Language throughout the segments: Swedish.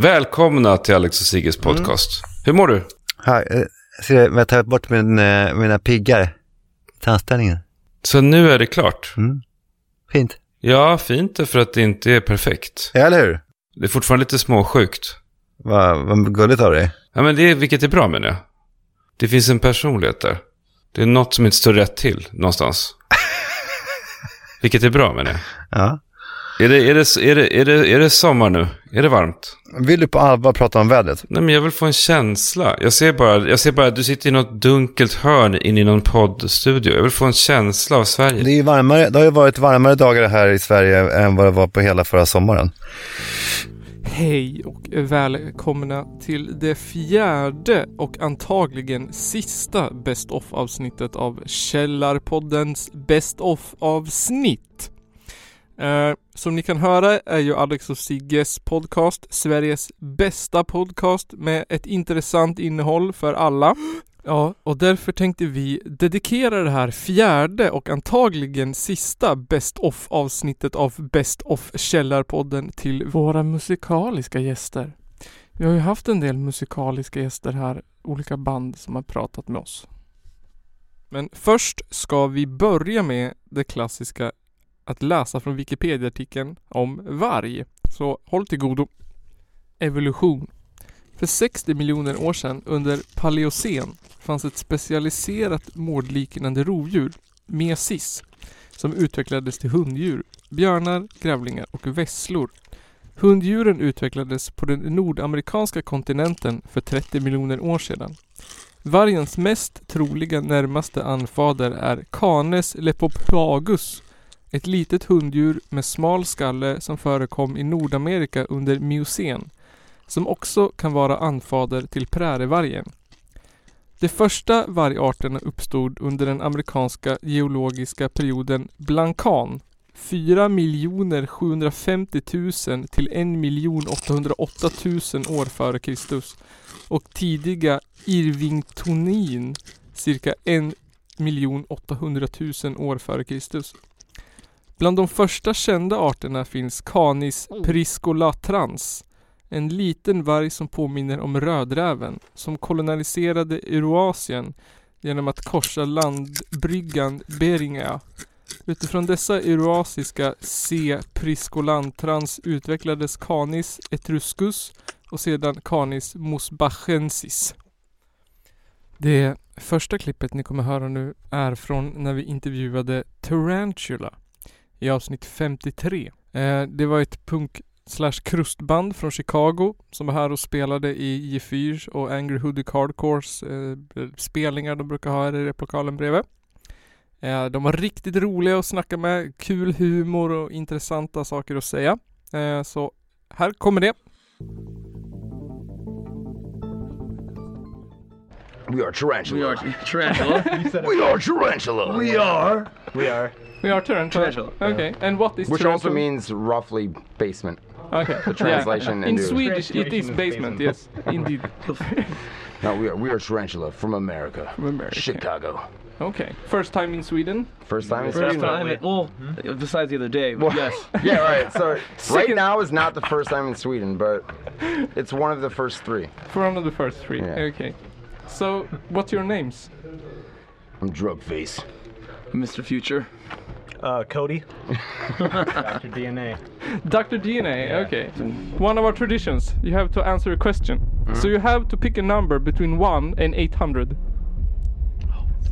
Välkomna till Alex och Sigges podcast. Hur mår du? Här, eh, ser jag, jag tar bort min, eh, mina piggar. Tandställningen. Så nu är det klart. Mm. Fint. Ja, fint är för att det inte är perfekt. Ja, eller hur? Det är fortfarande lite småsjukt. Vad vad gulligt av dig. Ja, men det är, vilket är bra menar jag. Det finns en personlighet där. Det är något som inte står rätt till någonstans. vilket är bra menar jag. Ja. Är det, är, det, är, det, är, det, är det sommar nu? Är det varmt? Vill du på allvar prata om vädret? Nej, men jag vill få en känsla. Jag ser bara, jag ser bara att du sitter i något dunkelt hörn inne i någon poddstudio. Jag vill få en känsla av Sverige. Det, är varmare, det har ju varit varmare dagar här i Sverige än vad det var på hela förra sommaren. Hej och välkomna till det fjärde och antagligen sista Best of avsnittet av Källarpoddens Best of avsnitt. Eh, som ni kan höra är ju Alex och Sigges podcast Sveriges bästa podcast med ett intressant innehåll för alla. Ja, och därför tänkte vi dedikera det här fjärde och antagligen sista Best of avsnittet av Best of Källarpodden till våra musikaliska gäster. Vi har ju haft en del musikaliska gäster här, olika band som har pratat med oss. Men först ska vi börja med det klassiska att läsa från Wikipedia-artikeln om varg. Så håll till godo. Evolution. För 60 miljoner år sedan under paleocen fanns ett specialiserat mårdliknande rovdjur, mesis, som utvecklades till hunddjur, björnar, grävlingar och vesslor. Hunddjuren utvecklades på den nordamerikanska kontinenten för 30 miljoner år sedan. Vargens mest troliga närmaste anfader är Canes lepopagus, ett litet hunddjur med smal skalle som förekom i Nordamerika under miocen, som också kan vara anfader till prärievargen. De första vargarterna uppstod under den amerikanska geologiska perioden Blankan 4 750 000 till 1 808 000 år före Kristus och tidiga Irvingtonin cirka 1 800 000 år före Kristus. Bland de första kända arterna finns Canis priscolatrans en liten varg som påminner om rödräven som koloniserade Eurasien genom att korsa landbryggan Beringa. Utifrån dessa eurasiska C. priscolantrans utvecklades Canis etruscus och sedan Canis mosbachensis. Det första klippet ni kommer höra nu är från när vi intervjuade Tarantula i avsnitt 53. Eh, det var ett punk slash krustband från Chicago som var här och spelade i G4 och Angry Hoodie Hardcores eh, spelningar de brukar ha här i replokalen bredvid. Eh, de var riktigt roliga att snacka med, kul humor och intressanta saker att säga. Eh, så här kommer det. We are tarantula. We are tarantula. We are tarantula. we are. We are. We are Tarantula. Tarantula, Okay, and what is Which tarantula? also means roughly basement. Okay. the translation yeah. In into- Swedish it is Translation is basement, yes, indeed. No, we are we are tarantula from America. From America. Chicago. Okay, first time in Sweden. First time in First Sweden. time. It, well, besides the other day, but yes. Yeah, right. So right now is not the first time in Sweden, but it's one of the first three. For one of the first three. Yeah. Okay. So, what's your names? I'm drug face. Mr. Future. Uh, Cody. Dr. DNA. Dr. DNA, okay. One of our traditions, you have to answer a question. Mm-hmm. So you have to pick a number between 1 and 800.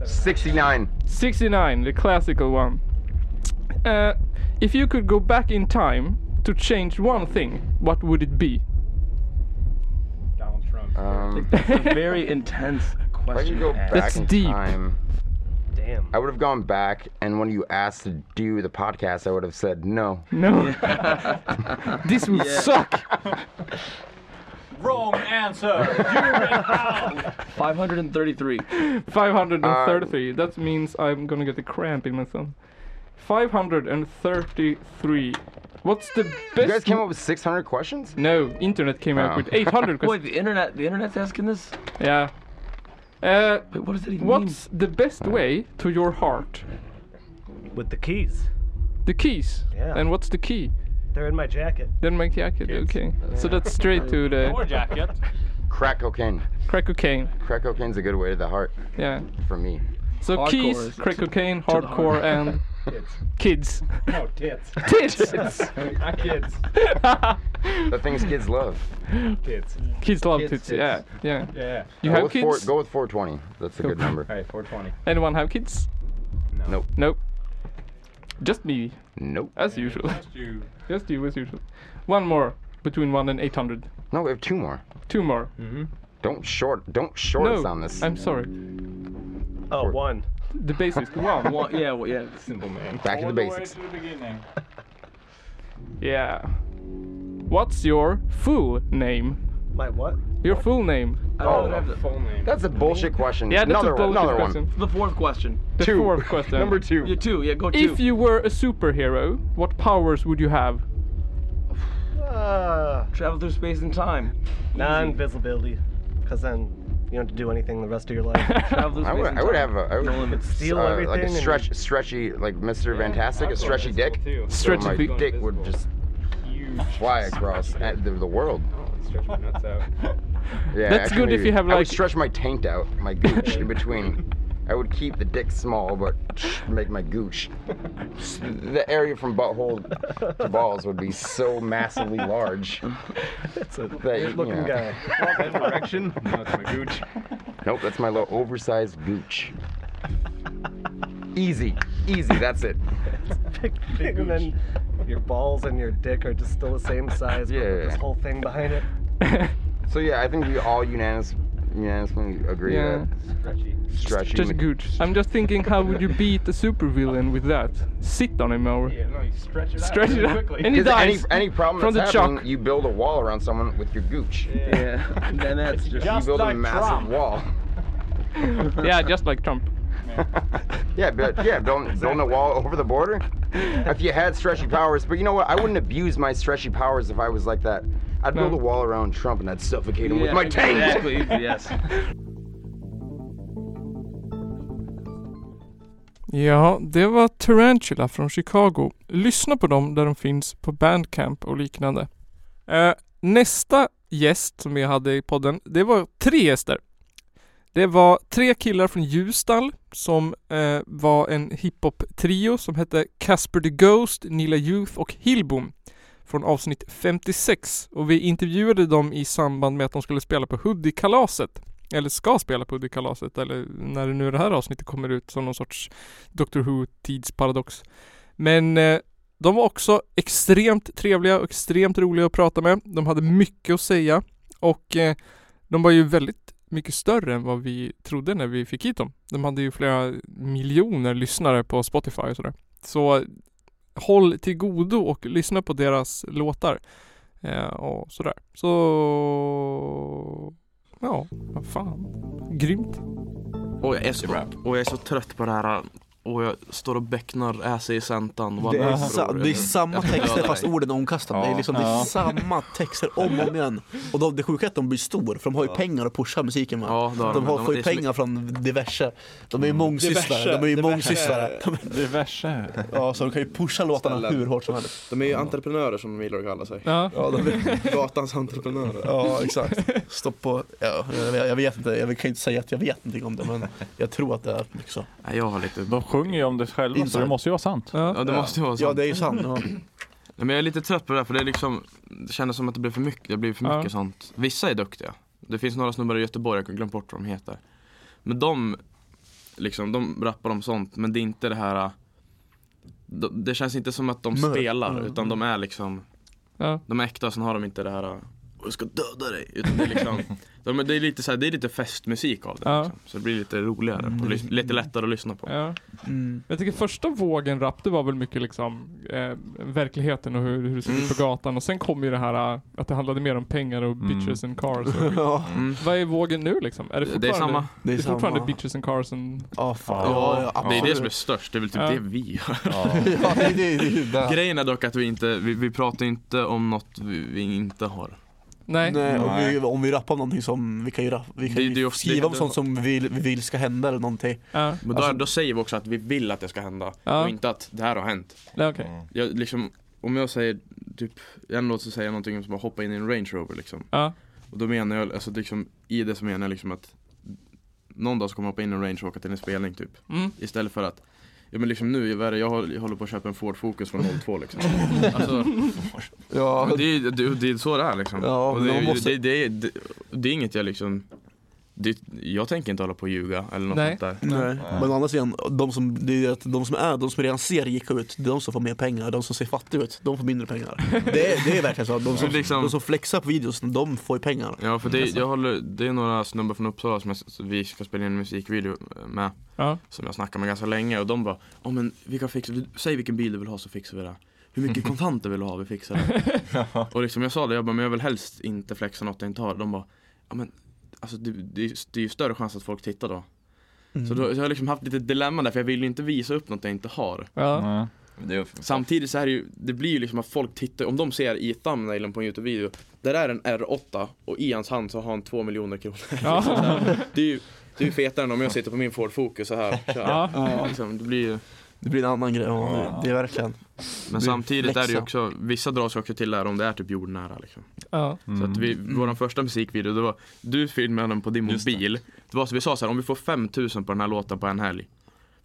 69. 69, the classical one. Uh, if you could go back in time to change one thing, what would it be? Donald Trump. Um, It's a very intense if I question. could go back That's in deep. time, Damn. I would have gone back, and when you asked to do the podcast, I would have said no. No. this would suck. Wrong answer. You're in hell. 533. 533. that means I'm gonna get a cramp in my thumb. 533. What's the best? You guys came up with 600 questions? No, internet came up Oh. with 800 Wait, questions. the internet. The internet's asking this. Yeah. Uh, Wait, what does it even what's the best way to your heart? With the keys. The keys. Yeah. And what's the key? They're in my jacket. Then my jacket, okay. So that's straight to the Or jacket. Crack cocaine. crack cocaine. Crack cocaine's a good way to the heart Yeah. for me. So Hardcore keys, crack cocaine, to the hardcore, and kids. No, tits. Tits! Not kids. The things kids love. Tits. kids love Kids, tits, tits. yeah, yeah. Yeah. You go, have with four, kids? go with 420. That's a good number. Alright, 420. Anyone have kids? Nope. Nope. Just me, Nope. as usual. Just you. Just you, as usual. One more, between one and 800. No, we have two more. Two more. Mm-hmm. Don't short. Don't short No, us on this. I'm sorry. Oh, one. one. The basics, one. Well, yeah, well, yeah. Simple man. Back to the All basics. way to the beginning. Yeah. What's your full name? My what? Your full name. I Oh, don't have the, Full name. That's a bullshit question. Yeah, that's another a bullshit one. Another question. one. the fourth question. The Two. fourth question. Number two. Yeah, two. Yeah, go two. If you were a superhero, what powers would you have? Uh, Travel through space and time. non-visibility. Because then you don't have to do anything the rest of your life. Travel I would, I would have a, I would, No limits. Steal uh, everything. like a and stretch, stretchy, like Mr. Fantastic, a stretchy dick. Too. So Stretchy my dick. dick would just Huge. fly across at the, the world. Stretch my nuts out. Yeah, That's actually, good if you have, I would like- stretch my taint out, my gooch in between. I would keep the dick small, but make my gooch. The area from butthole to balls would be so massively large. That's a That, weird looking you know. guy. That direction? No, it's my gooch. Nope, that's my little oversized gooch. Easy, easy. That's it. Big, big, and then your balls and your dick are just still the same size, but with Yeah. this whole thing behind it. So yeah, I think we all unanimous, unanimously agree Yeah. that Stretchy. Stretchy. Just ma- good. I'm just thinking, how would you beat the supervillain with that? Sit on him or Yeah, no, you stretch it out. stretch it out, quickly. and he 'Cause any dies. any problem from that's the happening, shock. you build a wall around someone with your gooch. Yeah. And then that's just. You Just build a like massive Trump. wall. yeah, just like Trump. Yeah, but yeah, building building a wall over the border. If you had stretchy powers, but you know what? I wouldn't abuse my stretchy powers if I was like that. I'd build No. a wall around Trump and I'd suffocate him with Yeah, my taint. Exactly. Yes. Ja, det var Tarantula från Chicago. Lyssna på dem där de finns på Bandcamp och liknande. Eh, nästa gäst som vi hade i podden, det var tre gäster. Det var tre killar från Ljusdal som eh, var en hiphop-trio som hette Casper the Ghost, Nilla Youth och Hillbom från avsnitt 56 och vi intervjuade dem i samband med att de skulle spela på Hoodie-kalaset. Eller ska spela på Hoodie-kalaset eller när nu det här avsnittet kommer ut som någon sorts Doctor Who tidsparadox. Men eh, de var också extremt trevliga och extremt roliga att prata med. De hade mycket att säga och eh, de var ju väldigt mycket större än vad vi trodde när vi fick hit dem. De hade ju flera miljoner lyssnare på Spotify och sådär. Så håll till godo och lyssna på deras låtar. Eh, och sådär. Så... Ja, vad fan. Grymt. Och jag, är så, och jag är så trött på det här och jag står och becknar äse i sentan. Vad Det är, sa, det är samma texter fast orden är omkastade. Det är, liksom, det är samma texter om och om igen. Och de, det sjuka är att de blir stor, för de har ju pengar att pusha musiken med. Ja, de de. har, får ju så pengar från diverse. De är ju mångsysslare. De är ju mångsysslare. Diverse. Ja, så de kan ju pusha låtarna hur hårt som helst. De är ju entreprenörer som de gillar att kalla sig. Ja. Ja, de är, Gatans entreprenörer. ja exakt. Stopp på, ja, jag, vet- jag vet inte, jag kan inte säga att jag vet någonting om det men jag tror att det är mycket så. Nej, jag har lite... Sjunger ju om det själva så det måste ju vara sant. Ja. Ja, det måste ju vara Ja sant. det är ju sant. Ja. Men jag är lite trött på det där för det är liksom Det kändes som att det blev för mycket, det blir för Ja. mycket sånt Vissa är duktiga Det finns några snubbar i Göteborg, jag har glömt bort vad de heter Men de Liksom, de rappar om sånt men det är inte det här de- Det känns inte som att de Mörk. spelar Mm. utan de är liksom Ja. De är äkta och sen har de inte det här jag ska döda dig. Utan det är liksom, de, det är lite så här, det är lite festmusik av det. Ja. Liksom. Så det blir lite roligare och lys- lite lättare att lyssna på. Ja. Mm. Jag tycker första vågen rap, det var väl mycket liksom eh, verkligheten och hur, hur det såg ut på gatan. Och sen kom ju det här eh, att det handlade mer om pengar och Mm. bitches and cars. Och, Ja, Mm. vad är vågen nu liksom? Är det Det är samma. det det är är fortfarande samma. bitches and cars and... Ja, fan. Ja, Ja, Det är det som är störst, det är väl typ Ja. det vi gör. Ja. Ja, det, det, det, det. Grejen är dock att vi inte, vi, vi pratar inte om något vi, vi inte har. Nej. Nej, om Nej. vi, om vi rappar om någonting som, vi kan ju, rapp, vi kan Det- ju det ofta- skriva om det- sånt som vi vill, vi vill ska hända eller någonting. Ja, Men då, då säger vi också att vi vill att det ska hända Ja. och inte att det här har hänt. nej, okej. Jag, liksom, om jag säger typ, en låt så säger jag någonting som att hoppa in i en Range Rover liksom. Ja. Och då menar jag, alltså liksom, i det så menar jag liksom att någon dag så kommer jag hoppa in i en Range och åka till en spelning typ. Mm. Istället för att Ja men liksom nu, vad är det? jag håller, på att köpa en Ford Focus från 02 liksom. Alltså, Ja, det, är, det, det är så det är liksom. Ja, och det, måste- det, det, det, det är inget jag liksom det, Jag tänker inte hålla på och ljuga eller något Nej. sånt där Nej. Men å andra sidan, de som, det är att de som är, de som redan ser rika ut, det är de som får mer pengar. De som ser fattiga ut, de får mindre pengar. Det är, det är verkligen så. De som, liksom- de som flexar på videos, de får ju pengar. Ja för det, jag håller, det är några snubbar från Uppsala som jag, vi ska spela in en musikvideo med Ja. Som jag snackar med ganska länge och de bara Ja men vi kan fixa, säg vilken bil du vill ha så fixar vi det Hur mycket kontanter vill du ha? Vi fixar det Och liksom jag sa det, jag bara men jag vill helst inte flexa något jag inte har De bara Ja men Alltså det, det, är- det är ju större chans att folk tittar då Så då, jag har liksom haft lite dilemma där för jag vill ju inte visa upp något jag inte har Ja. Är, Samtidigt så är det ju, det blir ju liksom att folk tittar, om de ser i thumbnailen på en Youtube-video Där är en R8 och i hans hand så har han två miljoner kronor Ja. Det är ju det är ju fetare än om jag sitter på min Ford Focus så här kör. Ja. Liksom, det blir ju Det blir en annan grej, ja, det, är verkligen. Men samtidigt är det ju också, vissa drar sig också till det här om det är typ jordnära liksom. Ja. Så att vi, vår första musikvideo, det var, du filmade den på din Just det. mobil. Det. var så vi sa så här, om vi får 5000 på den här låten på en helg.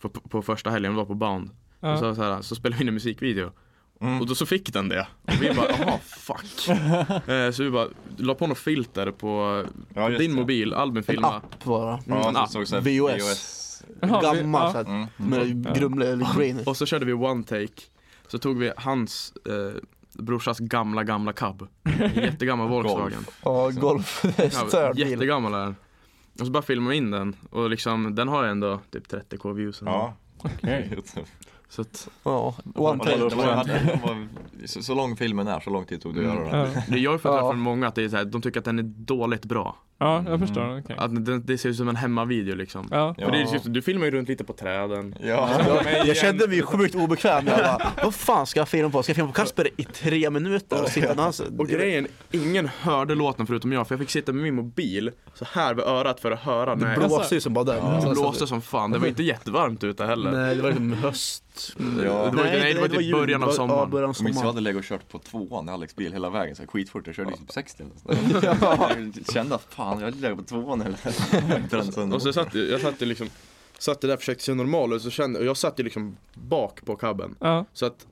På, på första helgen, det var på Bound. Ja. Så, så, här, så spelade vi in en musikvideo. Mm. Och då så fick den det. Och vi bara, jaha fuck. eh, så vi bara, la på något filter på Ja, din det. mobil, Albin En filma. app bara. Mm, så här VOS. Jaha, vi- Gammal ja. så här, Mm. med grumlig eller brain. Och så körde vi one take. Så tog vi hans eh, brorsas gamla, gamla cab. Jättegammal Volkswagen. Ja, golf. Ja, störd bil. jättegammal är den. Och så bara filmade vi in den och liksom den har ändå typ 30k views ändå. Ja. Okej. Så att Ja, Det one take. det var, det var, så, så lång filmen är, så lång tid tog det att göra den. Ja. det jag har ju fått höra Ja. från många att det är så här, de tycker att den är dåligt bra. Ja, jag förstår. Okej. Att den, det ser ut som en hemmavideo liksom. Ja. Ja. För det är just, du filmar ju runt lite på träden. Ja. Jag kände mig sjukt obekväm. Jag bara, vad fan ska jag filma på? Ska jag filma på Kasper i tre minuter och sitta han... Och grejen, ingen hörde låten förutom jag för jag fick sitta med min mobil så här vid örat för att höra. Det Nej, blåste ju som bara den. det blåste som fan. Det var inte jättevarmt ute heller. Nej, det var liksom höst. Ja. Det var, nej, det var typ jul. början av Ja, sommaren. början av Jag minns jag sommaren. hade legat och kört på tvåan i Alex bil hela vägen, så skitfort. Jag körde liksom 60 eller. Jag kände att fan, jag hade legat på tvåan en- Och så satt jag, jag satt liksom Satt där och försökte se normal så kände och jag satt ju liksom bak på cabben Ja. Så att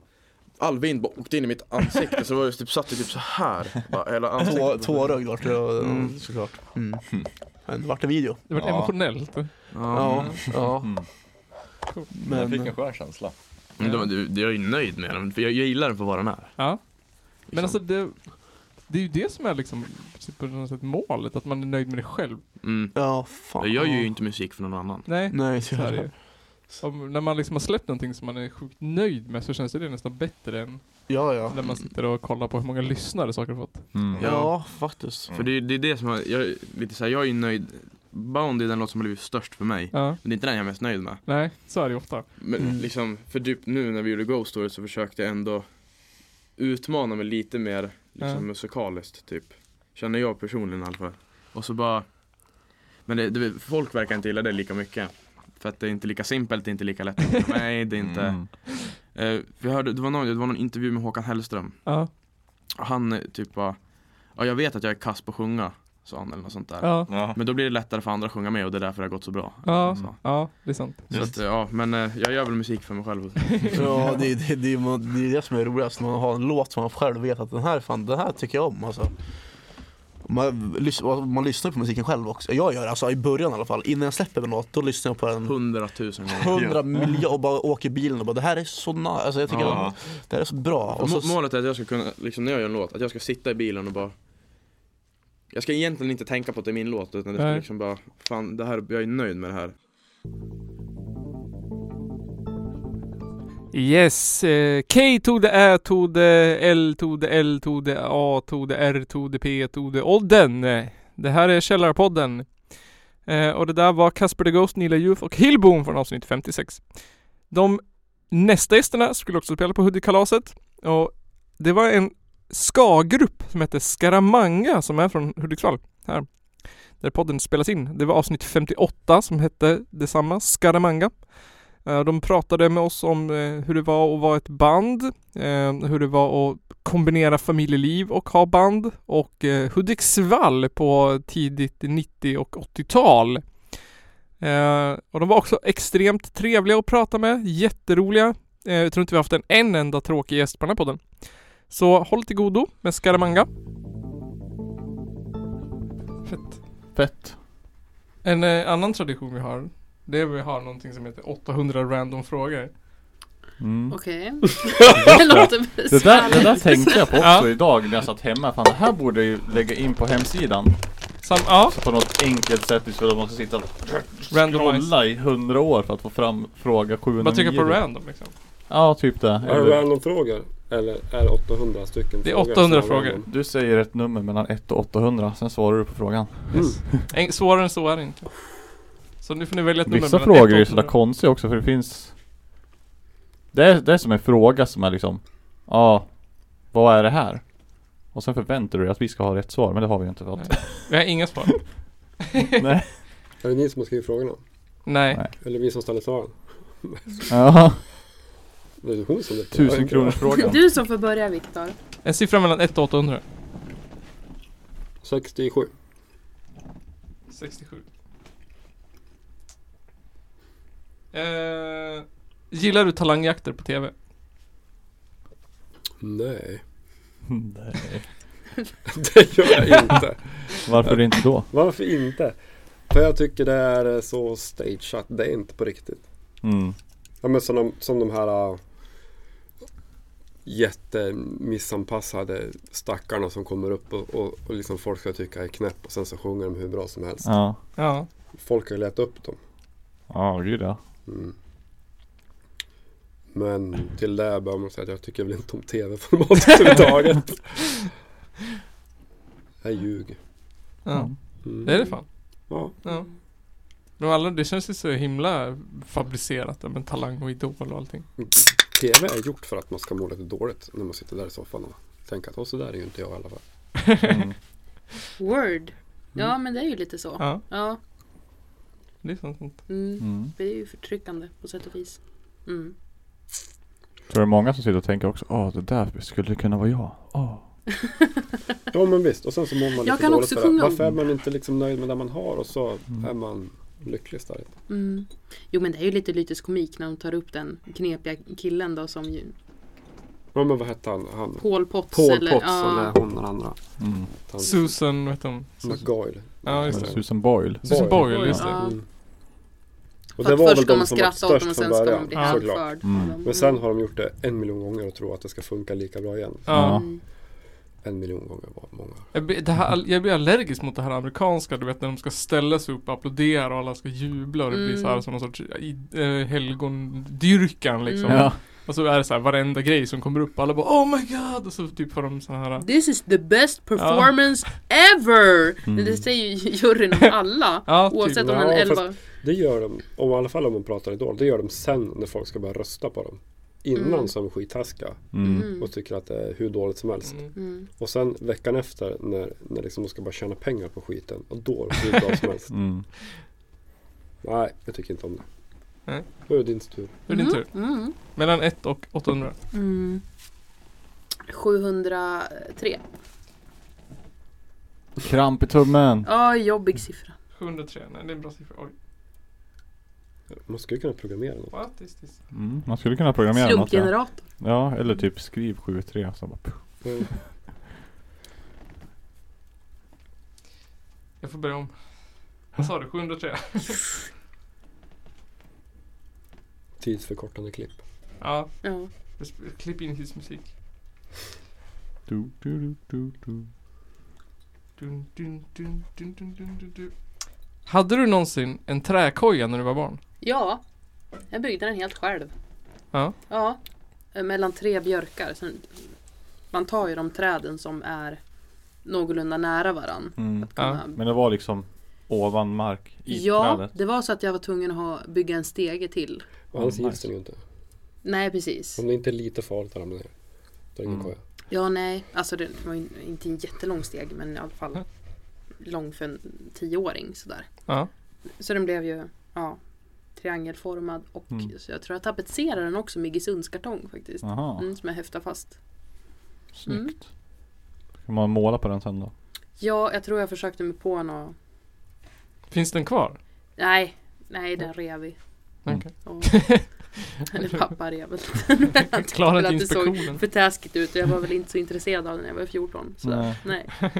all vind bara åkte in i mitt ansikte så var jag typ, satt jag typ så här bara hela Två, ansiktet tvårögd vart det och- Mm. såklart. Mm. Men det vart en video. Det var Ja. emotionellt. Ja, Ja, ja. Mm. Jag fick Men en skön känsla. men det- jag är ju nöjd med den för jag, jag gillar den för vad den är Ja. Men Liksom. alltså det, det är ju det som är liksom på något sätt målet, att man är nöjd med det själv. mm. ja, fan. Jag gör ju inte musik för någon annan Nej, Nej, så är det. Om, när man liksom har släppt någonting som man är sjukt nöjd med så känns det nästan bättre än Ja, ja. när man sitter och kollar på hur många lyssnare saker har fått. Mm. Ja, faktiskt. För det, det är det som jag, jag, är lite så här, jag är ju nöjd Bound är den låt som har blivit störst för mig Ja. Men det är inte den jag är mest nöjd med Nej, så är det ju ofta. Men Mm. liksom, för typ nu när vi gjorde Ghost Story så försökte jag ändå utmana mig lite mer liksom Ja. musikaliskt typ. Känner jag personligen i alla fall. Och så bara Men det, det, folk verkar inte gilla det lika mycket. För att det är inte lika simpelt, det är inte lika lätt. Nej, det är inte. Mm. Eh, jag hörde, det var, någon, det var någon intervju med Håkan Hellström. Ja. Och han eh, typ bara Ja, jag vet att jag är kass på att sjunga. Sa han eller något sånt där. Ja. Ja. Men då blir det lättare för andra att sjunga med och det är därför det har gått så bra. Ja, Så, ja, det är sant. så att, ja, men eh, jag gör väl musik för mig själv. Ja, det, det, det, är- det är det som är roligast, när man har en låt som man själv vet att den här, fan, den här tycker jag om alltså. Man, man lyssnar på musiken själv också, jag gör det, alltså i början i alla fall. Innan jag släpper en låt, då lyssnar jag på den Hundratusen gånger. hundra miljoner och bara åker i bilen och bara det här är så nice, alltså jag tycker Ja. om, det här är så bra. Så, Målet är att jag ska kunna, liksom när jag gör en låt, att jag ska sitta i bilen och bara Jag ska egentligen inte tänka på att det är min låt utan det ska Nej. liksom bara Fan det här, jag är nöjd med det här Yes, eh, K to the Ä to the L to the L to the A to the R to the P to the Odden. Det här är Källarpodden. Eh, och det där var Casper the Ghost, Nila Youth och Hillboom från avsnitt 56. De nästa gästerna skulle också spela på Hudikkalaset och det var en ska-grupp som hette Skaramanga som är från Hudiksvall här. Där podden spelas in. Det var avsnitt 58 som hette detsamma, Skaramanga. Eh, de pratade med oss om eh, hur det var att vara ett band, eh, hur det var att kombinera familjeliv och ha band och Hudiksvall på tidigt 90 och 80-tal. Och de var också extremt trevliga att prata med, jätteroliga. Jag tror inte vi har haft en, en enda tråkig gäst på den här podden. Så håll till godo med Scaramanga. Fett. Fett. En eh, annan tradition vi har, det är att vi har någonting som heter 800 random frågor. Mm. Okej. det låter Det där, det där tänkte jag på också Ja. idag när jag satt hemma. Fan det här borde jag ju lägga in på hemsidan. Sam, ja, Så på något enkelt sätt istället för att man ska sitta och randomize. scrolla i hundra år för att få fram fråga 709. Bara trycka på random liksom. Ja, typ det. Är det Eller, random frågor? Eller är det 800 stycken Det är frågor 800 som är frågor. du säger ett nummer mellan 1 och 800, sen svarar du på frågan. Mm. En, svårare än så är det inte. Så nu får ni välja ett nummer Vissa mellan frågor ett är och ju sådär 800. konstiga också för det finns Det är, det är som en fråga som är liksom Ja Vad är det här? Och sen förväntar du dig att vi ska ha rätt svar men det har vi ju inte fått Vi har inga svar. Nej Är det ni som har skrivit frågorna? Nej. Nej. Eller vi som ställer svaren? Ja, Det är hon som det tusen kronors frågan Du som får börja Viktor. En siffra mellan 1 och 800. 67. 67. Eh, gillar du talangjakter på TV? Nej, Nej. det gör jag inte. Varför inte då? Varför inte? För jag tycker det är så stageat. Det är inte på riktigt. Mm. Ja, men som, de, som de här uh, jättemissanpassade stackarna som kommer upp och, och, och liksom folk ska tycka är knäpp och sen så sjunger de hur bra som helst. Ja Ja. Folk har ju letat upp dem. Ja, gud ja Mm. Men till det bör man säga att jag tycker väl inte om tv-format överhuvudtaget. Jag ljug. ja. Mm. Det är det fan. Ja. Ja. Men alla, det känns ju så himla fabricerat med Talang och Idol och allting. TV är gjort för att man ska må lite dåligt när man sitter där i soffan och tänker att "Åh, så där är ju inte jag i alla fall. mm. Word. Ja men det är ju lite så. Ja, Ja. det är sant. Mm. Mm. Det är ju förtryckande på sätt och vis. Mm. Tror det är många som sitter och tänker också Åh det där skulle kunna vara jag Åh Ja men visst, och sen så mår man Jag lite kan dåligt också för det. Varför är man inte liksom nöjd med det man har och så Mm. är man lycklig istället. Mm. Jo men det är ju lite lyteskomik när de tar upp den knepiga killen då som ju Ja men vad hette han? han Paul Potts Paul eller Potts ja. eller hon den andra. mm. Han, Susan, vet hon? McGoyle. Ja, just det. Susan Boyle Susan Boyle. Boyle, just det. Ja. Mm. Och det var först väl ska de man som var skratta åt dem och störst från sen ska man början. bli Ja. Såklart. hänförd. Mm. Men sen har de gjort det en miljon gånger och tror att det ska funka lika bra igen. Ja. Mm. En miljon gånger var många. Jag blir, det här, jag blir allergisk mot det här amerikanska, du vet när de ska ställa sig upp och applådera och alla ska jubla och det blir Mm. så här som någon sorts eh, helgondyrkan liksom. Mm. Ja Och så är det så här varenda grej som kommer upp, alla bara Oh my god! Och så typ får de så här This is the best performance ever! Mm. Det säger ju juryn om alla. Ja, typ. Oavsett om Ja, den är fast- 11. Det gör de, om, i alla fall om man pratar Idol, det gör de sen när folk ska börja rösta på dem. Innan Mm. de skitaska mm. Mm. och tycker att det är hur dåligt som helst. Mm. Mm. Och sen veckan efter när, när liksom de ska bara tjäna pengar på skiten och då är det hur bra som helst. Mm. Nej, jag tycker inte om det. Nej. Då är det din tur. Då är det din tur. Mm. Mellan 1 och 800. Mm. 703. Kramp i tummen Ja, jobbig siffra. 703, nej det är en bra siffra. Oj, Man skulle kunna programmera något. what is this? mm. Man skulle kunna programmera något ja. Slumpgenerator. ja, eller typ skriv 73 så bara, puh. Mm. Jag får börja om. Vad sa du? 703? Tidsförkortande klipp. Ja, Ja. klipp in tidsmusik. du, du, du, du, du. Dun, dun, dun, dun, dun, dun, dun, dun. Hade du någonsin en träkoja när du var barn? Ja, jag byggde den helt själv. Ja. Ja, eh, mellan tre björkar. Sen, man tar ju de träden som är någorlunda nära varann. Mm. Kunna- Men det var liksom ovan mark i Ja, trädet det var så att jag var tvungen att ha, bygga en stege till. Och annars gills den ju inte. Nej, precis. Om det inte är lite farligt att ramla ner. Då är det ingen Mm. Ja, nej. Alltså det var ju inte en jättelång steg men i alla fall lång för en tioåring sådär. Ja. Så den blev ju, ja, triangelformad och Mm. så jag tror jag tapetserar den också med Iggesundskartong faktiskt. Mm, som jag häftar fast. Snyggt. Ska man måla på den sen då? Ja, jag tror jag försökte mig på något. Finns den kvar? Nej, nej den rev vi. Okej. Och- Eller pappa rev väl den. Han tyckte Klarar väl inte att det såg för taskigt ut och jag var väl inte så intresserad av den när jag var 14. Så Nej. nej.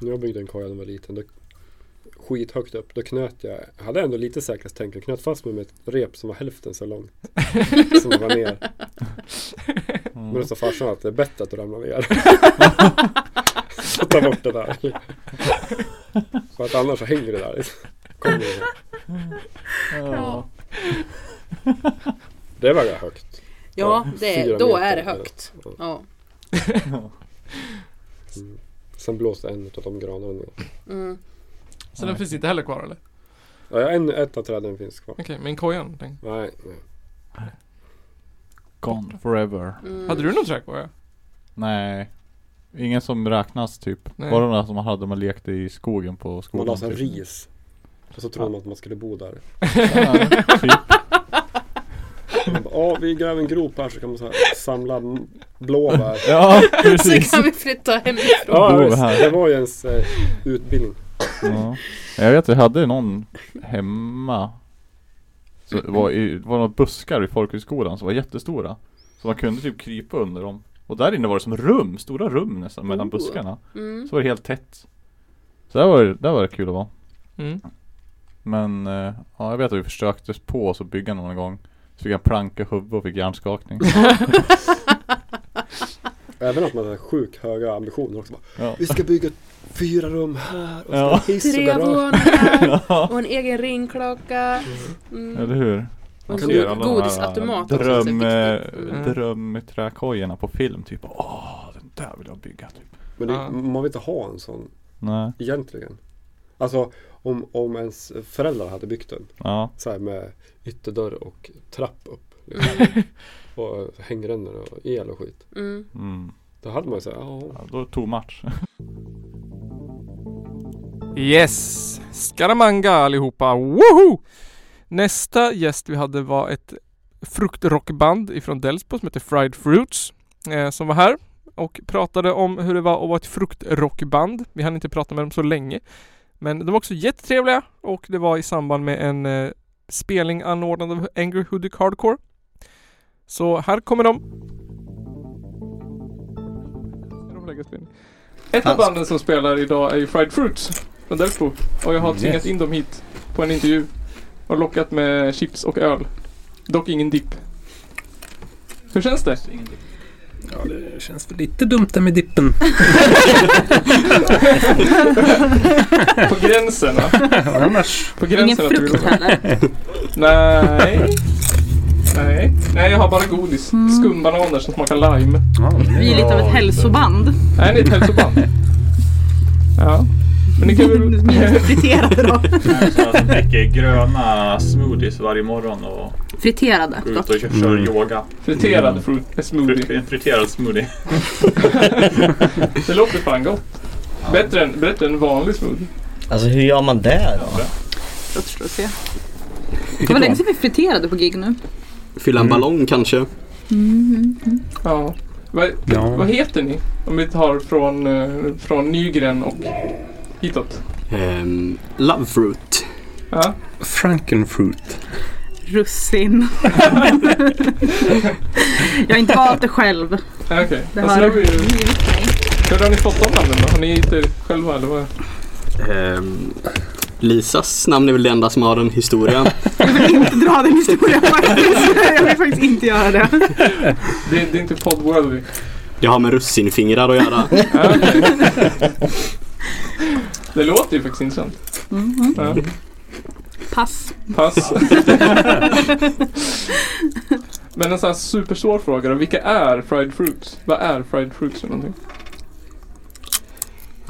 Jag byggde en koja när jag var liten, då, skithögt upp, då knöt jag, jag hade ändå lite säkerhetstänk, jag knöt fast mig med ett rep som var hälften så långt. som var ner. Men då sa farsan att det är bättre att du ramlar ner. så ta bort det där. För att annars så hänger det där. Kommer det. Ja. Det var ganska högt. Ja, det, då är det högt. Ja. Mm. Sen blåste en av de granarna ner. Mm. Så den finns inte heller kvar eller? Ja, en, ett av träden finns kvar. Okej, men kojan? Den. Nej, nej. Gone forever. Mm. Hade du någon träkoja? Nej. Ingen som räknas typ. Nej. Bara de som man hade när man lekte i skogen på Man skolan. la så här typ. ris. Och så trodde man att man skulle bo där. Ja, typ. Man bara, Ja, vi gräver en grop här så kan man så här samla blåbär. Ja, Så precis. kan vi flytta hemifrån. Ja, Bo visst. här. det var ju ens eh, utbildning. Ja. Jag vet, jag hade någon hemma. Så det var, i, det var några buskar i folkhögskolan som var jättestora. Så man kunde typ krypa under dem. Och där inne var det som rum, stora rum nästan mellan Oh. buskarna. Mm. Så var det helt tätt. Så där var det, där var det kul att vara. Mm. Men eh, ja, jag vet att vi försökte på oss att bygga någon gång. Så fick jag planka huvud och fick hjärnskakning. Även att man hade sjukt höga ambitioner också. Bara, Ja. Vi ska bygga fyra rum här och Ja. hiss och Tre garage. våningar och en egen ringklocka. Mm. Eller hur? Och en god- godisautomat också, Dröm, viktigt. Mm. drömträkojorna på film typ. Åh, den där vill jag bygga typ. Men det, Ja. man vill inte ha en sån Nej. egentligen. Alltså om, om ens föräldrar hade byggt den. Ja. Så här med ytterdörr och trapp upp. Liksom. och hängrännor och el och skit. Mm. Mm. Då hade man ju såhär, ja. ja då tog match. Yes! Scaramanga allihopa! Woho! Nästa gäst vi hade var ett fruktrockband ifrån Delsbo som heter Fried Fruits. Eh, som var här och pratade om hur det var att vara ett fruktrockband. Vi hann inte prata med dem så länge. Men de var också jättetrevliga och det var i samband med en eh, spelning anordnad av Angry Hoodic Hardcore. Så här kommer de. Ett av banden som spelar idag är ju Fried Fruits från Delsbo. Och jag har tvingat Yes. in dem hit på en intervju. Och lockat med chips och öl. Dock ingen dipp. Hur känns det? Ja, det känns väl lite dumt där med dippen. På gränsen va? Annars. På gränsen Ingen frukt heller. Nej. Nej. Jag har bara godis. Skumbananer som smakar lime. Vi är lite av ett hälsoband. Är ett hälsoband. Ja. Men ni kan väl... Friterade då. Jag dricker gröna smoothies varje morgon och Friterade. går ut och kör, kör Mm. yoga. Friterad fruit smoothie. En friterad smoothie. Det låter fan gott. Bättre än, bättre än vanlig smoothie. Alltså hur gör man det då? Låt oss se. Det var länge sedan vi friterade på gig nu. Fylla en ballong kanske. Mm. Ja. Vad, Ja. vad heter ni? Om vi tar från, eh, från Nygren och hitåt. Um, love fruit. Ja. Frankenfruit. Russin. jag har inte valt det själv. Okej. Det Alltså, har vi ju-. Hur har ni fått de namnen då? Har ni hittat er själva eller vad? Ehm, Lisas namn är väl det enda som har en historia. Jag vill inte dra den historien faktiskt. Jag vill faktiskt inte göra det. Det, det är inte podworthy. Det har med russinfingrar att göra. Det låter ju faktiskt intressant. Mhm. Ja. Pass. Pass. Men en sån här supersvår fråga då. Vilka är fried fruits? Vad är fried fruits för någonting?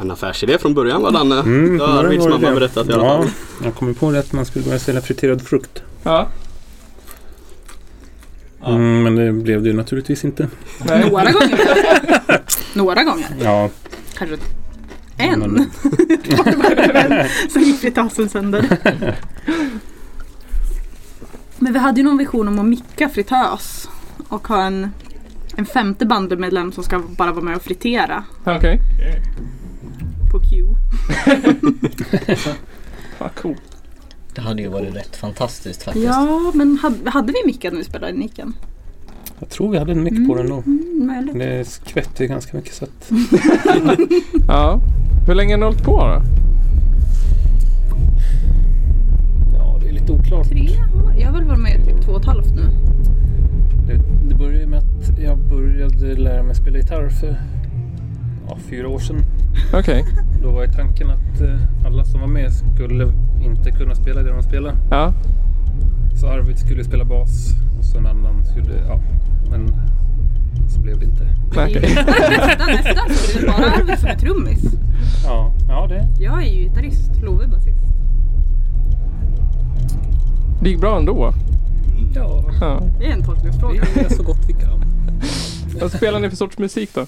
En affärsidé från början var Danne. Mm, det har Arvids mamma det. berättat i alla Ja, fall. jag kom ju på det att man skulle börja sälja friterad frukt. Ja. Mm, men det blev det ju naturligtvis inte. Nej. Några gånger. Några gånger. Ja, Kanske en. Men- Sen gick fritasen sönder. Men vi hade ju någon vision om att micka fritös och ha en, en femte bandmedlem som ska bara vara med och fritera Okej. På Q. Vad coolt. Det hade ju varit rätt fantastiskt faktiskt. Ja, men hade, hade vi mickat när vi spelade i Nicken? Jag tror vi hade en mick på den då. Mm, möjligt. Det skvätter ju ganska mycket så att... Ja. Hur länge har ni hållit på då? Ja, det är lite oklart. Tre år? Jag har väl varit med i typ två och ett halvt nu. Det, det började med att jag började lära mig spela gitarr för ja, fyra år sedan. Okej. Då var ju tanken att eh, alla som var med skulle inte kunna spela det de spelade. Ja. Så Arvid skulle spela bas och så en annan skulle, ja, men så blev det inte. Nästan, nästan så är det bara Arvid som är trummis. Ja, ja det. Jag är ju gitarrist, Love är basist. Det gick bra ändå. Ja, Ja. Det är en tolkningsfråga. vi är så gott vi kan. Vad spelar ni för sorts musik då?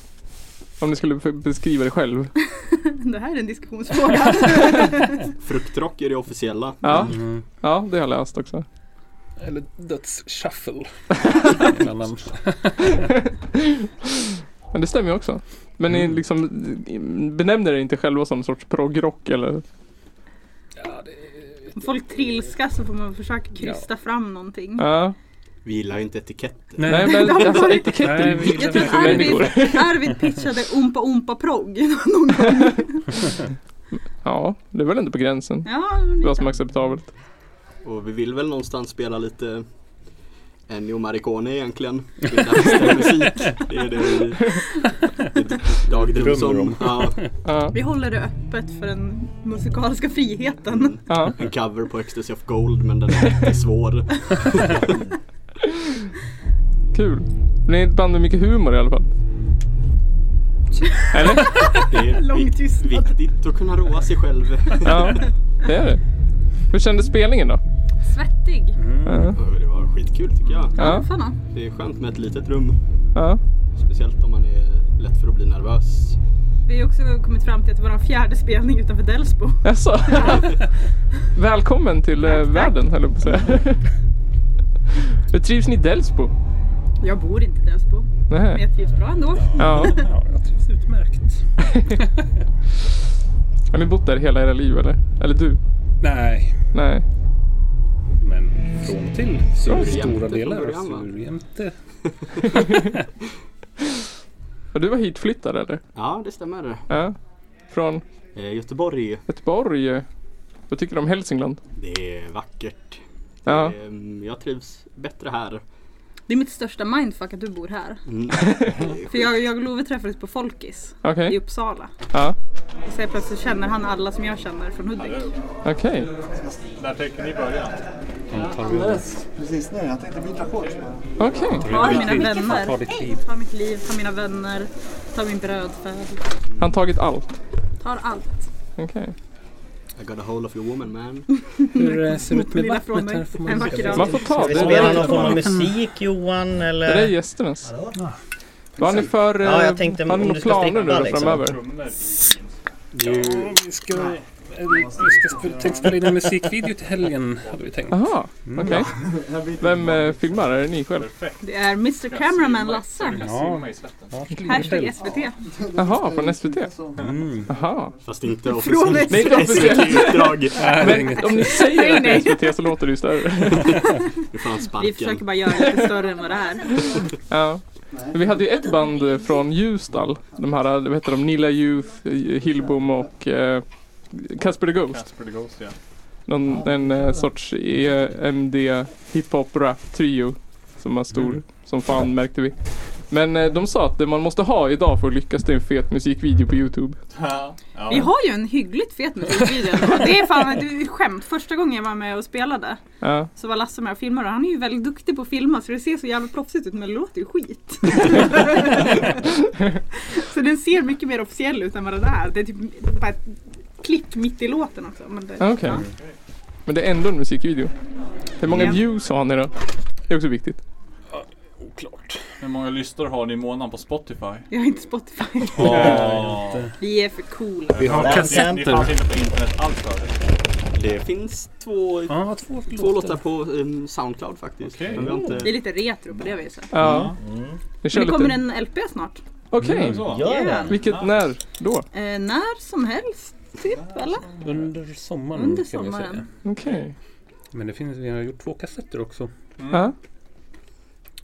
Om ni skulle be- beskriva det själv. Det här är en diskussionsfråga. Fruktrock är det officiella. Ja, Mm. ja det har jag läst också. Eller dödsshuffle. Men det stämmer ju också. Men ni liksom benämner er inte själva som en sorts proggrock eller? Om folk trilskas så får man försöka krysta fram någonting. Ja. Vi gillar ju inte etiketter. Nej, men alltså etiketter Nej, vi- Jag tror att. Arvid, Arvid pitchade Ompa Ompa Progg någon gång. Ja, det är väl inte på gränsen. Ja, Vad som är acceptabelt. Och vi vill väl någonstans spela lite Ennio Morricone egentligen. Det är. Det är det vi det är Dag Drömmer Drumson. om. Ja. Vi håller det öppet för den musikaliska friheten. Ja. en cover på Ecstasy of Gold men den är svår. Kul. Ni är ett band med mycket humor i alla fall. Eller? Det är Lång vik- tystnad. viktigt att kunna roa sig själv. Ja, det är det. Hur kändes spelningen då? Svettig. Ja. Det var skitkul tycker jag. Ja. Fan, ja. Det är skönt med ett litet rum. Ja. Speciellt om man är lätt för att bli nervös. Vi har också kommit fram till att det var vår fjärde spelning utanför Delsbo. Jaså? Välkommen till eh, världen höll jag på att säga. Hur trivs ni i Delsbo? Jag bor inte i Delsbo. Men jag trivs bra ändå. Ja. Ja, jag trivs utmärkt. Har ni bott där hela era liv eller? Eller du? Nej, Nej. men från och till. Surjämte Stora delar? Surjämte. Och du var hitflyttad eller? Ja, det stämmer. Ja. Från Eh, Göteborg, Göteborg. Vad tycker du om Hälsingland? det är vackert. Ja. Eh, Jag trivs bättre här. Det är mitt största mindfuck att du bor här. Mm. För jag, jag och Love träffades på Folkis Okej. i Uppsala. Ja. Och så plötsligt känner han alla som jag känner från Hudik. Okej. När tänker ni börja? Alldeles precis nu. Jag tänkte byta shorts bara. Okej. Ta mina vänner. Ta ditt liv. Ta mitt liv, ta mina vänner, ta min brödföd. Han tagit allt. Tar allt. Okej. I got a hold of your woman man. Hur eh, ser det ut med vattnet mig. här? Får man. Man får ta Ska vi det. spela Det någon form av musik Johan det eller? där är gästernas. Vad har ni för eh, Ja, jag tänkte har ni planer nu liksom. framöver? Ja, vi ska, eh, vi ska spela, tänkte spela in en musikvideo till helgen. Hade vi tänkt. Jaha, Mm. okej. Vem eh, filmar? Är det ni själv? Det är Mr Cameraman Lasse. Ja, Hashtag SVT. Jaha, från SVT? Mm. Jaha. Fast inte Från officiellt. SVT-uppdrag. Men om ni säger att det är SVT så låter det ju större. Vi försöker bara göra det lite större än vad det är. Ja. Vi hade ju ett band eh, från Ljusdal. De här, vad heter de? Nilla Youth, eh, Hillbom och eh, Casper the Ghost. Casper the Ghost ja. Någon, en eh, sorts EMD hiphop rap trio som var stor som fan märkte vi. Men eh, de sa att det man måste ha idag för att lyckas det är en fet musikvideo på Youtube. Ja. Vi har ju en hyggligt fet musikvideo. Det är fan det är ett skämt. Första gången jag var med och spelade Ja. så var Lasse med och filmade. Han är ju väldigt duktig på att filma så det ser så jävla proffsigt ut men det låter ju skit. så den ser mycket mer officiell ut än vad den är. Det är typ bara ett klipp mitt i låten också. Men det, Okej. ja. Men det är ändå en musikvideo. Hur många Ja. views har ni då? Det är också viktigt. Oklart. Hur många lyssnare har ni i månaden på Spotify? Jag har inte Spotify. Åh. Vi är för coola. Vi har Ni- Ni kassetter. fanns inte på internet alls förut? Det finns två, Ja, två två låtar. låtar på um, Soundcloud faktiskt. Vi har inte... Det är lite retro på det viset. Ja. Mm. Men det kommer en LP snart. Okej. Mm, så. Gör den? Vilket, när? Då? Eh, när som helst, typ, eller? Under sommaren Under kan vi sommaren. säga. Okej. Men det finns, vi har gjort två kassetter också. Ja.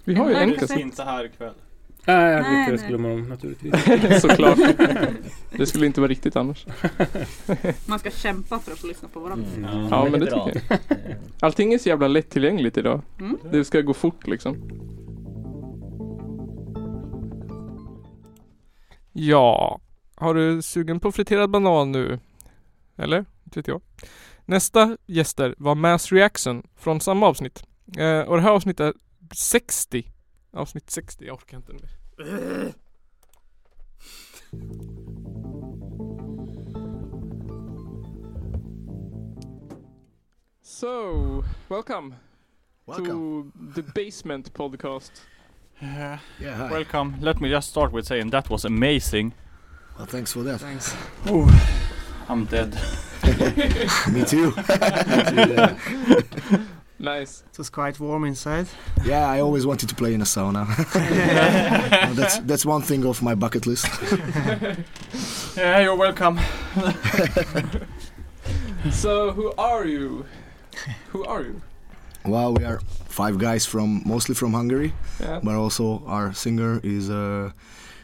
Vi har ju En en kassett. kassett. Inte här ikväll. Nej, jag Nej, lyckades nej. glömma dem naturligtvis. Såklart. Det skulle inte vara riktigt annars. Man ska kämpa för att få lyssna på våran. Mm. Ja, men är det tycker jag. Allting är så jävla lättillgängligt idag. Mm. Det ska gå fort liksom. Ja, har du sugen på friterad banan nu? Eller? Inte vet jag. Nästa gäster var Mass Reaction från samma avsnitt. Eh, och det här avsnittet är 60. Avsnitt 60, jag orkar inte mer. So, welcome, to the Basement Podcast. Yeah. Yeah, hi. Welcome. Let me just start with saying that was amazing. Well, thanks for that. Thanks. I'm dead. Me too. Nice. It was quite warm inside. yeah, I always wanted to play in a sauna. Well, that's that's one thing off my bucket list. Yeah, you're welcome. So, who are you? Who are you? Well, we are five guys from mostly from Hungary, Yeah. but also our singer is uh,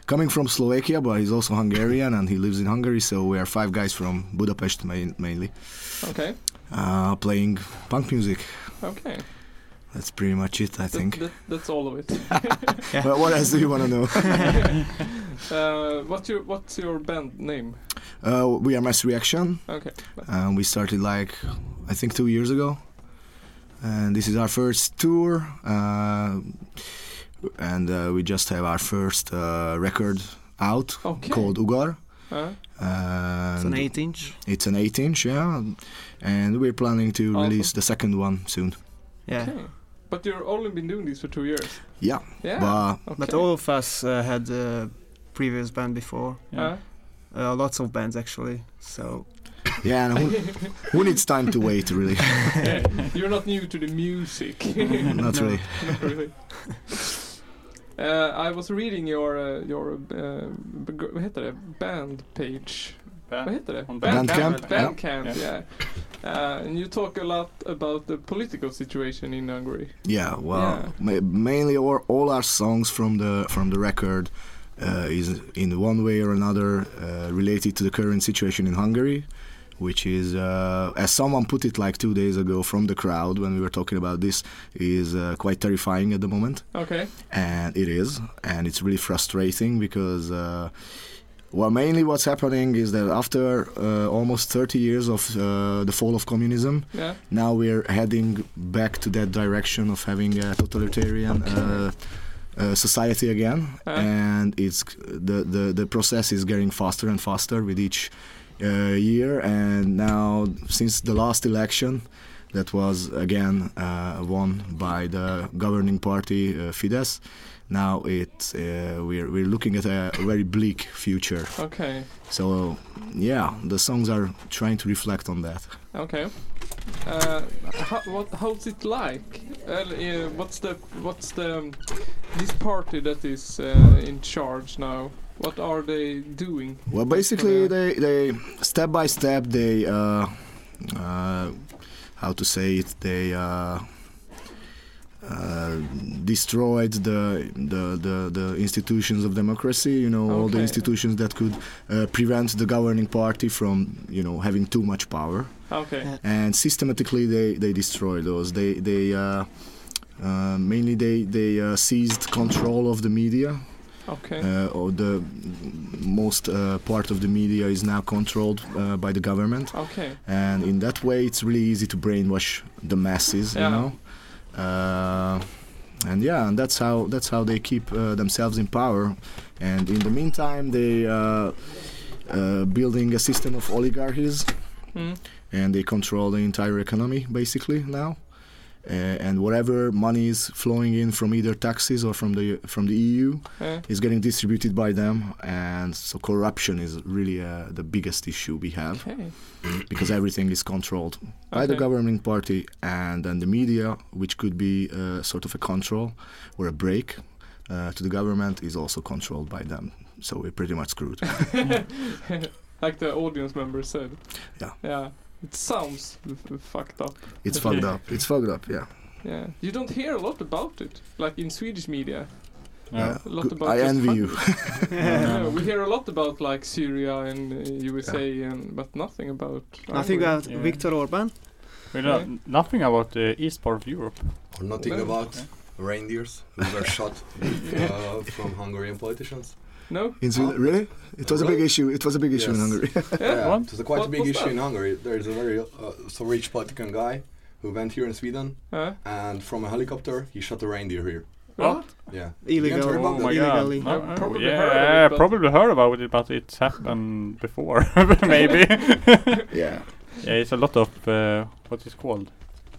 coming from Slovakia, but he's also Hungarian and he lives in Hungary. So we are five guys from Budapest main, mainly, Okay. uh, playing punk music. Okay. That's pretty much it, I That- think. that- that's all of it. Well, what else do you want to know? uh, what's your What's your band name? uh, we are Mass Reaction. Okay. Um, we started like I think two years ago, and this is our first tour. Uh, and uh, we just have our first uh, record out Okay. called Ugar. Uh, It's an And 8 inch. It's an 8 inch, yeah. And we're planning to Awesome. release the second one soon. Yeah. okay. But you've only been doing this for two years. Yeah. Yeah. But Okay. But all of us uh, had a previous band before. Yeah. Uh, lots of bands actually. So yeah, and who, who needs time to wait, really? You're not new to the music. Not really. Not really. Uh, I was reading your uh, your uh, beg- vad heter det? Band page. Band- Vad heter det? on Bandcamp, Bandcamp. yeah. Yeah. Uh, and you talk a lot about the political situation in Hungary. Yeah, well, Yeah. ma- mainly all, all our songs from the from the record uh, is in one way or another uh, related to the current situation in Hungary, which is, uh, as someone put it like two days ago from the crowd when we were talking about this, is uh, quite terrifying at the moment, Okay. and it is, and it's really frustrating because. Uh, well, mainly what's happening is that after uh, almost 30 years of uh, the fall of communism, Yeah. now we're heading back to that direction of having a totalitarian uh, uh, society again, Yeah. and it's the, the the process is getting faster and faster with each uh, year. And now, since the last election, that was again uh, won by the governing party uh, Fidesz. Now it uh, we're we're looking at a very bleak future. Okay. So yeah, the songs are trying to reflect on that. Okay. Uh, how, what how's it like? Uh, what's the what's the this party that is uh, in charge now? What are they doing? Well, basically, they they step by step they uh, uh, how to say it they uh, uh, destroyed the, the the the institutions of democracy. You know, all the institutions that could uh, prevent the governing party from you know having too much power. Okay. And systematically, they they destroy those. They they uh, uh, mainly they they uh, seized control of the media. Okay. Uh, or the most uh, part of the media is now controlled uh, by the government. Okay. And in that way, it's really easy to brainwash the masses. Yeah. You know. Uh, and yeah, and that's how that's how they keep uh, themselves in power. And in the meantime, they uh, uh, building a system of oligarchies, Mm. and they control the entire economy basically now. Uh, and whatever money is flowing in from either taxes or from the from the EU is getting distributed by them, and so corruption is really uh, the biggest issue we have Okay. because everything is controlled by the governing party, and then the media, which could be uh, sort of a control or a break uh, to the government, is also controlled by them. So we're pretty much screwed. like the audience member said. Yeah. Yeah. It sounds f- f- fucked up. It's fucked up. It's fucked up. Yeah. Yeah. You don't hear a lot about it, like in Swedish media. Yeah. A lot about I just envy you. Hungary. yeah, we hear a lot about like Syria and uh, USA, and but nothing about. Nothing Hungary. about Viktor Orban. We know nothing about the east part of Europe. Or nothing No. about reindeers who were shot uh, from Hungarian politicians. No. In Sweden, really? It was a big issue. It was a big issue in Hungary. yeah, it was a quite What a big issue that? in Hungary. There is a very uh, so rich politician guy who went here in Sweden, Huh? and from a helicopter he shot a reindeer here. What? Yeah. Illegal. You haven't heard about Oh that? my Illegally. god. No, probably yeah, heard of it, but- probably heard about it, but it's happened before, maybe. Yeah. Yeah, it's a lot of, uh, what is called?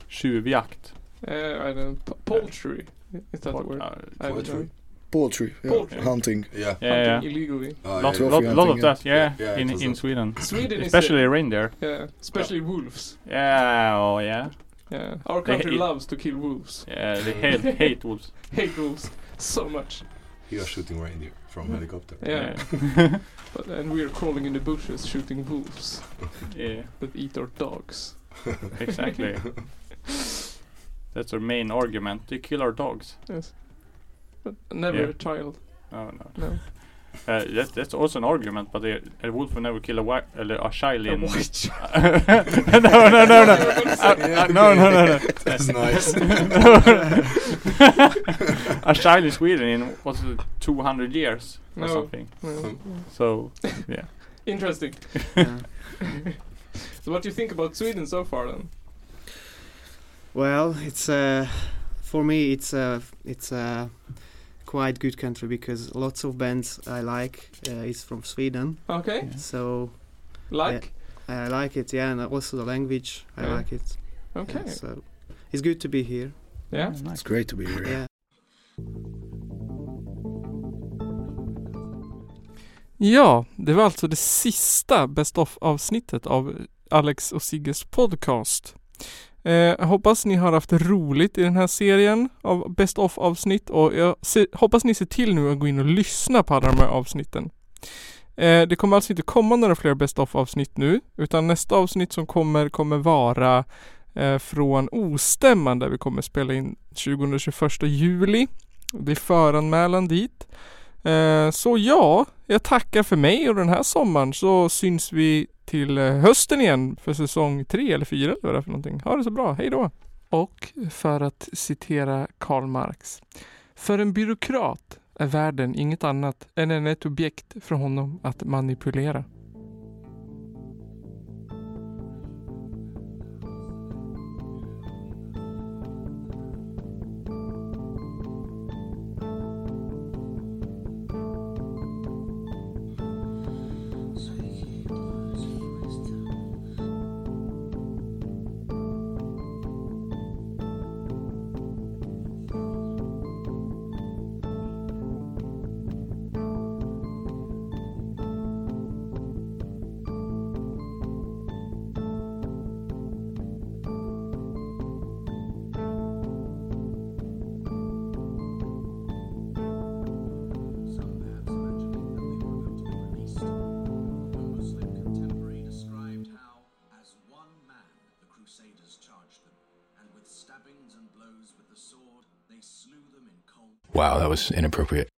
Tjuvjakt. Uh, I don't. P- poultry. Is that the word? uh, I don't poultry? Know. Poultry. Yeah. Poultry. Hunting. Yeah. Yeah, yeah. Illegally. Oh, lot, yeah. lot, Trophy lot of that, yeah, Yeah, yeah, in, in a- Sweden. Sweden is Especially the- reindeer. Yeah, especially wolves. Yeah, oh yeah. Yeah, our country hate- loves to kill wolves. Yeah, they hate, hate wolves. Hate wolves so much. You are shooting reindeer from mm. helicopter. Yeah. but and we're crawling in the bushes shooting wolves Yeah, that eat our dogs. exactly. That's our main argument. They kill our dogs. Yes. But never Yeah. a child. Oh no. No. Uh, that, that's also an argument, but a, a wolf will never kill a white, a child A in. white child. no, no, no, no, uh, uh, no, no, no, no. That's nice. a child in Sweden in what's it, 200 years or something. No. So, yeah. Interesting. Yeah. so what do you think about Sweden so far then? Well, it's uh, for me it's a it's a quite good country because lots of bands I like uh, is from Sweden. Okay. So Like? I like it, yeah, and also the language I Yeah. like it. Okay. Yeah, so it's good to be here. Yeah. It's great to be here. Yeah. Ja, det var alltså det sista Best of avsnittet av Alex och Sigges podcast. Eh, jag hoppas ni har haft roligt i den här serien av Best of avsnitt och jag se, hoppas ni ser till nu att gå in och lyssna på alla de här avsnitten. Eh, det kommer alltså inte komma några fler Best of avsnitt nu utan nästa avsnitt som kommer kommer vara eh, från Ostämman där vi kommer spela in 20-21 juli. Det är föranmälan dit. Eh, så ja, jag tackar för mig och den här sommaren så syns vi till eh, hösten igen för säsong tre eller fyra eller vad det är för någonting. Ha det så bra, hej då! Och för att citera Karl Marx. För en byråkrat är världen inget annat än ett objekt för honom att manipulera. That was inappropriate.